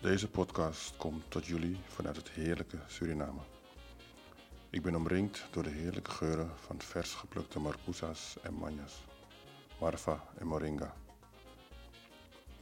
Deze podcast komt tot jullie vanuit het heerlijke Suriname. Ik ben omringd door de heerlijke geuren van vers geplukte marcousa's en manjas, marva en moringa.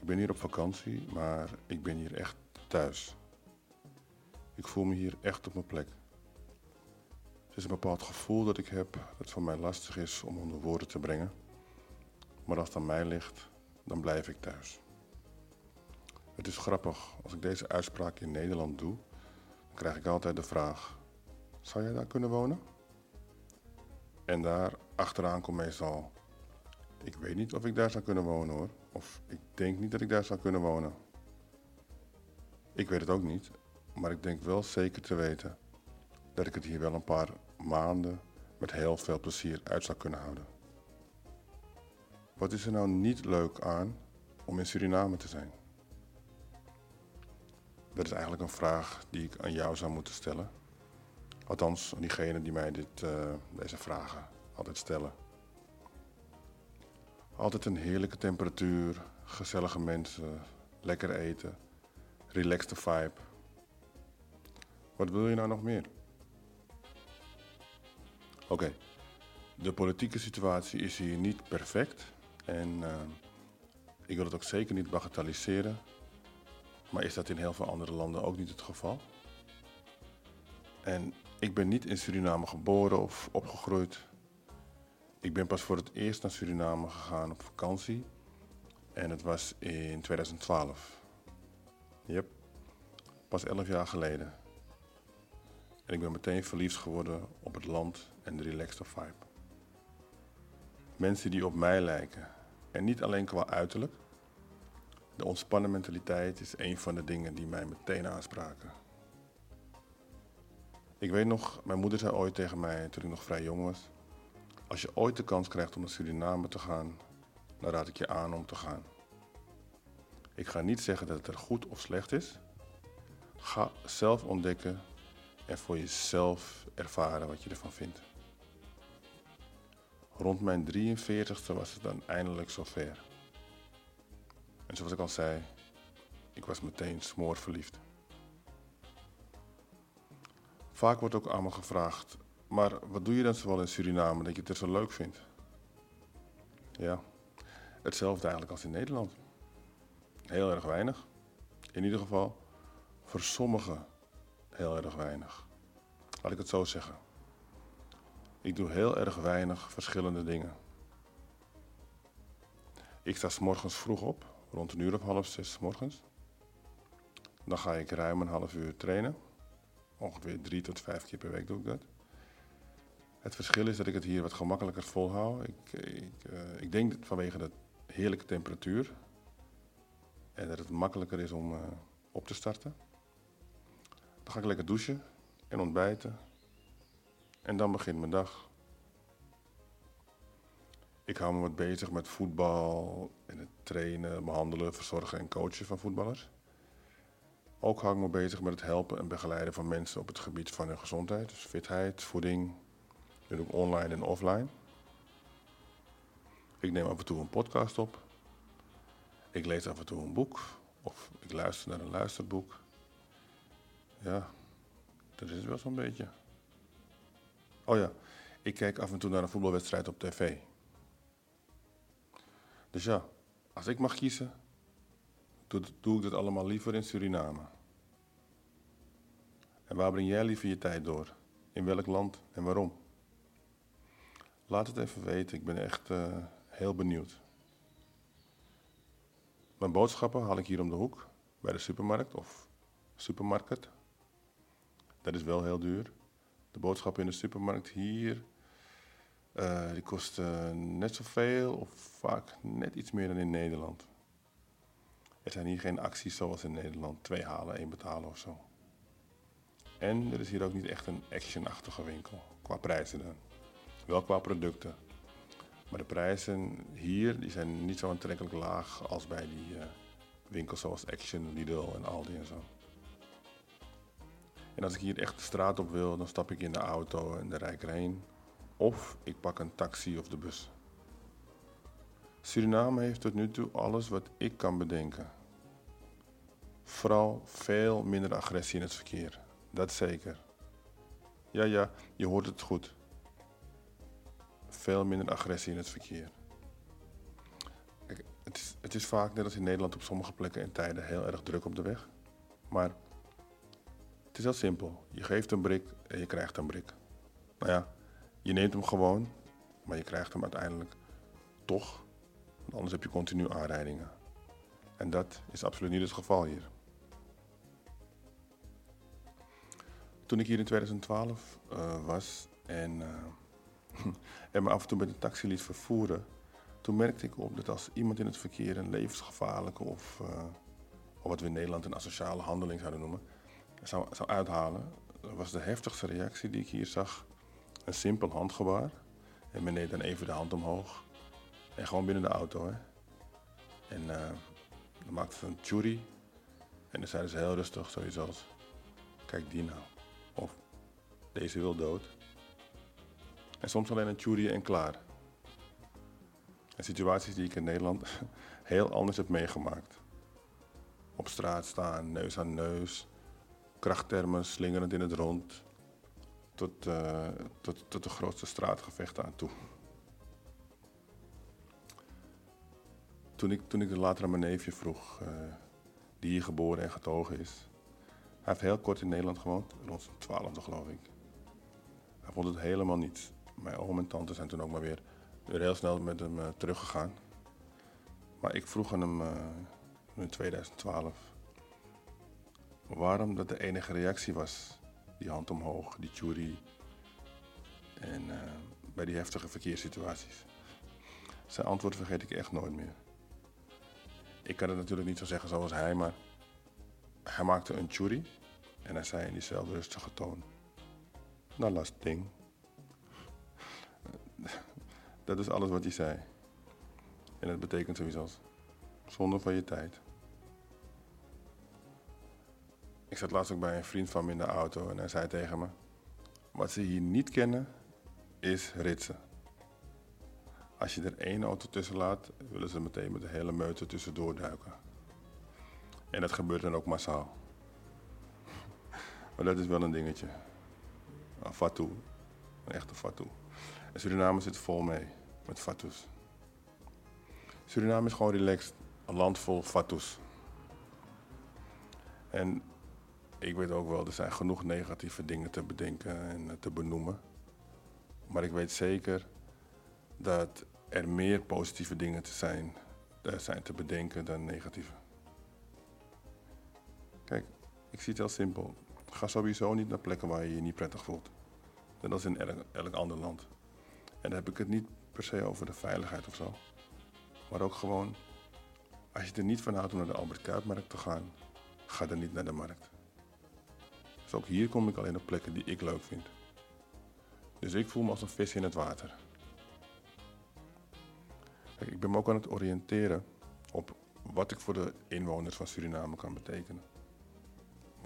Ik ben hier op vakantie, maar ik ben hier echt thuis. Ik voel me hier echt op mijn plek. Het is een bepaald gevoel dat ik heb dat voor mij lastig is om onder woorden te brengen. Maar als het aan mij ligt, dan blijf ik thuis. Het is grappig, als ik deze uitspraak in Nederland doe, dan krijg ik altijd de vraag: zou jij daar kunnen wonen? En daar achteraan komt meestal: ik weet niet of ik daar zou kunnen wonen hoor, of ik denk niet dat ik daar zou kunnen wonen. Ik weet het ook niet, maar ik denk wel zeker te weten dat ik het hier wel een paar maanden met heel veel plezier uit zou kunnen houden. Wat is er nou niet leuk aan om in Suriname te zijn? Dat is eigenlijk een vraag die ik aan jou zou moeten stellen. Althans, aan diegenen die mij dit, uh, deze vragen altijd stellen. Altijd een heerlijke temperatuur, gezellige mensen, lekker eten, relaxte vibe. Wat wil je nou nog meer? Oké, de politieke situatie is hier niet perfect en uh, ik wil het ook zeker niet bagatelliseren. Maar is dat in heel veel andere landen ook niet het geval? En ik ben niet in Suriname geboren of opgegroeid. Ik ben pas voor het eerst naar Suriname gegaan op vakantie. En het was in 2012. Yep, pas 11 jaar geleden. En ik ben meteen verliefd geworden op het land en de relaxte vibe. Mensen die op mij lijken. En niet alleen qua uiterlijk, de ontspannen mentaliteit is een van de dingen die mij meteen aanspraken. Ik weet nog, mijn moeder zei ooit tegen mij toen ik nog vrij jong was: Als je ooit de kans krijgt om naar Suriname te gaan, dan raad ik je aan om te gaan. Ik ga niet zeggen dat het er goed of slecht is. Ga zelf ontdekken en voor jezelf ervaren wat je ervan vindt. Rond mijn 43ste was het dan eindelijk zover. En zoals ik al zei, ik was meteen smoorverliefd. Vaak wordt ook me gevraagd, maar wat doe je dan zoal in Suriname dat je het er zo leuk vindt? Ja, hetzelfde eigenlijk als in Nederland. Heel erg weinig. In ieder geval voor sommigen heel erg weinig. Laat ik het zo zeggen. Ik doe heel erg weinig verschillende dingen. Ik sta s morgens vroeg op rond een uur of half zes morgens. Dan ga ik ruim een half uur trainen. Ongeveer drie tot vijf keer per week doe ik dat. Het verschil is dat ik het hier wat gemakkelijker volhoud. Ik, ik, uh, ik denk vanwege de heerlijke temperatuur. En dat het makkelijker is om uh, op te starten. Dan ga ik lekker douchen en ontbijten. En dan begint mijn dag. Ik hou me wat bezig met voetbal het trainen, behandelen, verzorgen en coachen van voetballers. Ook hou ik me bezig met het helpen en begeleiden van mensen op het gebied van hun gezondheid, dus fitheid, voeding. Dat doe online en offline. Ik neem af en toe een podcast op. Ik lees af en toe een boek of ik luister naar een luisterboek. Ja, dat is wel zo'n beetje. Oh ja, ik kijk af en toe naar een voetbalwedstrijd op tv. Dus ja, als ik mag kiezen, doe, doe ik dat allemaal liever in Suriname. En waar breng jij liever je tijd door? In welk land en waarom? Laat het even weten, ik ben echt uh, heel benieuwd. Mijn boodschappen haal ik hier om de hoek, bij de supermarkt of supermarkt. Dat is wel heel duur. De boodschappen in de supermarkt hier uh, die kosten net zoveel of vaak net iets meer dan in Nederland. Er zijn hier geen acties zoals in Nederland, twee halen, één betalen of zo. En er is hier ook niet echt een actionachtige winkel, qua prijzen dan. Wel qua producten. Maar de prijzen hier die zijn niet zo aantrekkelijk laag als bij die uh, winkels zoals Action, Lidl en Aldi en zo. En als ik hier echt de straat op wil, dan stap ik in de auto en dan rijd ik erheen. Of ik pak een taxi of de bus. Suriname heeft tot nu toe alles wat ik kan bedenken. vooral veel minder agressie in het verkeer. Dat zeker. Ja, ja, je hoort het goed. Veel minder agressie in het verkeer. Kijk, het, is, het is vaak net als in Nederland op sommige plekken en tijden heel erg druk op de weg. Maar het is heel simpel. Je geeft een brik en je krijgt een brik. Nou ja, je neemt hem gewoon, maar je krijgt hem uiteindelijk toch. Anders heb je continu aanrijdingen. En dat is absoluut niet het geval hier. Toen ik hier in 2012 uh, was en, uh, en me af en toe met een taxi liet vervoeren, toen merkte ik op dat als iemand in het verkeer een levensgevaarlijke of, uh, of wat we in Nederland een asociale handeling zouden noemen, zou, zou uithalen, was de heftigste reactie die ik hier zag een simpel handgebaar. En meneer dan even de hand omhoog. En gewoon binnen de auto. Hè. En uh, dan maakte ze een churi. En dan zeiden ze heel rustig, zoiets als... Kijk die nou. Of deze wil dood. En soms alleen een churi en klaar. En situaties die ik in Nederland heel anders heb meegemaakt. Op straat staan, neus aan neus. Krachttermen slingerend in het rond tot, uh, tot, tot de grootste straatgevechten aan toe. Toen ik, toen ik later aan mijn neefje vroeg, uh, die hier geboren en getogen is. Hij heeft heel kort in Nederland gewoond, rond zijn twaalfde geloof ik. Hij vond het helemaal niet. Mijn oom en tante zijn toen ook maar weer, heel snel met hem uh, teruggegaan. Maar ik vroeg aan hem in 2012 waarom dat de enige reactie was die hand omhoog, die jury. En uh, bij die heftige verkeerssituaties. Zijn antwoord vergeet ik echt nooit meer. Ik kan het natuurlijk niet zo zeggen zoals hij, maar hij maakte een jury en hij zei in diezelfde rustige toon: Nou, last ding. Dat is alles wat hij zei. En dat betekent zoiets als zonde van je tijd. Ik zat laatst ook bij een vriend van me in de auto en hij zei tegen me: Wat ze hier niet kennen, is ritsen. Als je er één auto tussen laat, willen ze meteen met de hele meute tussendoor duiken. En dat gebeurt dan ook massaal. maar dat is wel een dingetje. Een fatou. Een echte fatou. En Suriname zit vol mee met fatous. Suriname is gewoon relaxed. Een land vol fatous. En ik weet ook wel, er zijn genoeg negatieve dingen te bedenken en te benoemen. Maar ik weet zeker dat er meer positieve dingen te zijn, zijn te bedenken dan negatieve. Kijk, ik zie het heel simpel. Ga sowieso niet naar plekken waar je je niet prettig voelt. Net als in elk, elk ander land. En dan heb ik het niet per se over de veiligheid of zo. Maar ook gewoon, als je er niet van houdt om naar de Albert Kuipmarkt te gaan, ga dan niet naar de markt. Dus ook hier kom ik alleen op plekken die ik leuk vind. Dus ik voel me als een vis in het water. Ik ben me ook aan het oriënteren op wat ik voor de inwoners van Suriname kan betekenen.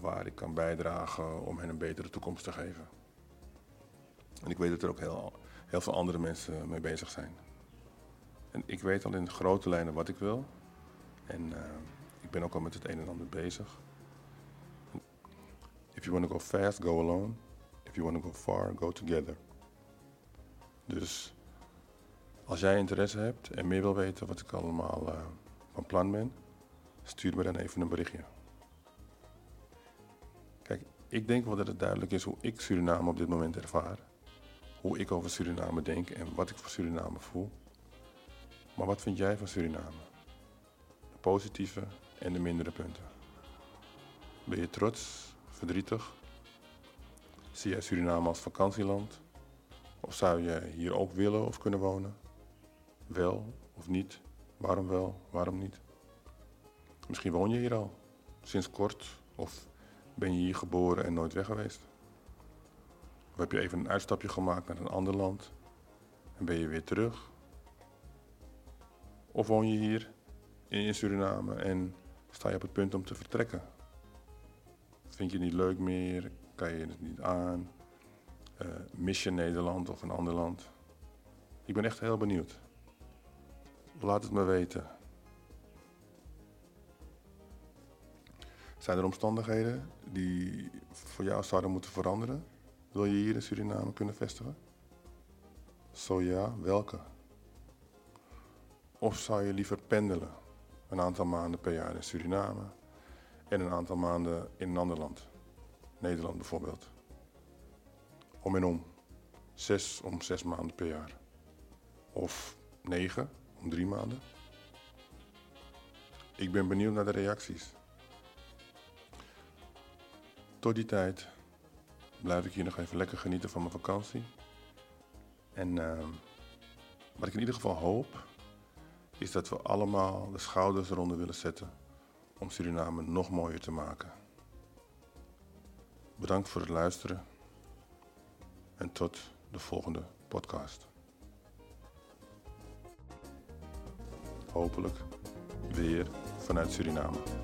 Waar ik kan bijdragen om hen een betere toekomst te geven. En ik weet dat er ook heel, veel andere mensen mee bezig zijn. En ik weet al in grote lijnen wat ik wil. En uh, ik ben ook al met het een en ander bezig. If you want to go fast, go alone. If you want to go far, go together. Dus als jij interesse hebt en meer wil weten wat ik allemaal uh, van plan ben, stuur me dan even een berichtje. Kijk, ik denk wel dat het duidelijk is hoe ik Suriname op dit moment ervaar. Hoe ik over Suriname denk en wat ik voor Suriname voel. Maar wat vind jij van Suriname? De positieve en de mindere punten. Ben je trots verdrietig? Zie jij Suriname als vakantieland? Of zou je hier ook willen of kunnen wonen? Wel of niet? Waarom wel, waarom niet? Misschien woon je hier al, sinds kort, of ben je hier geboren en nooit weg geweest? Of heb je even een uitstapje gemaakt naar een ander land en ben je weer terug? Of woon je hier in Suriname en sta je op het punt om te vertrekken? Vind je het niet leuk meer? Kan je het niet aan? Uh, mis je Nederland of een ander land? Ik ben echt heel benieuwd. Laat het me weten. Zijn er omstandigheden die voor jou zouden moeten veranderen? Wil je hier in Suriname kunnen vestigen? Zo ja, welke? Of zou je liever pendelen? Een aantal maanden per jaar in Suriname en een aantal maanden in een ander land. Nederland bijvoorbeeld. Om en om. Zes om zes maanden per jaar. Of negen om drie maanden. Ik ben benieuwd naar de reacties. Tot die tijd blijf ik hier nog even lekker genieten van mijn vakantie. En uh, wat ik in ieder geval hoop, is dat we allemaal de schouders eronder willen zetten om Suriname nog mooier te maken. Bedankt voor het luisteren en tot de volgende podcast. Hopelijk weer vanuit Suriname.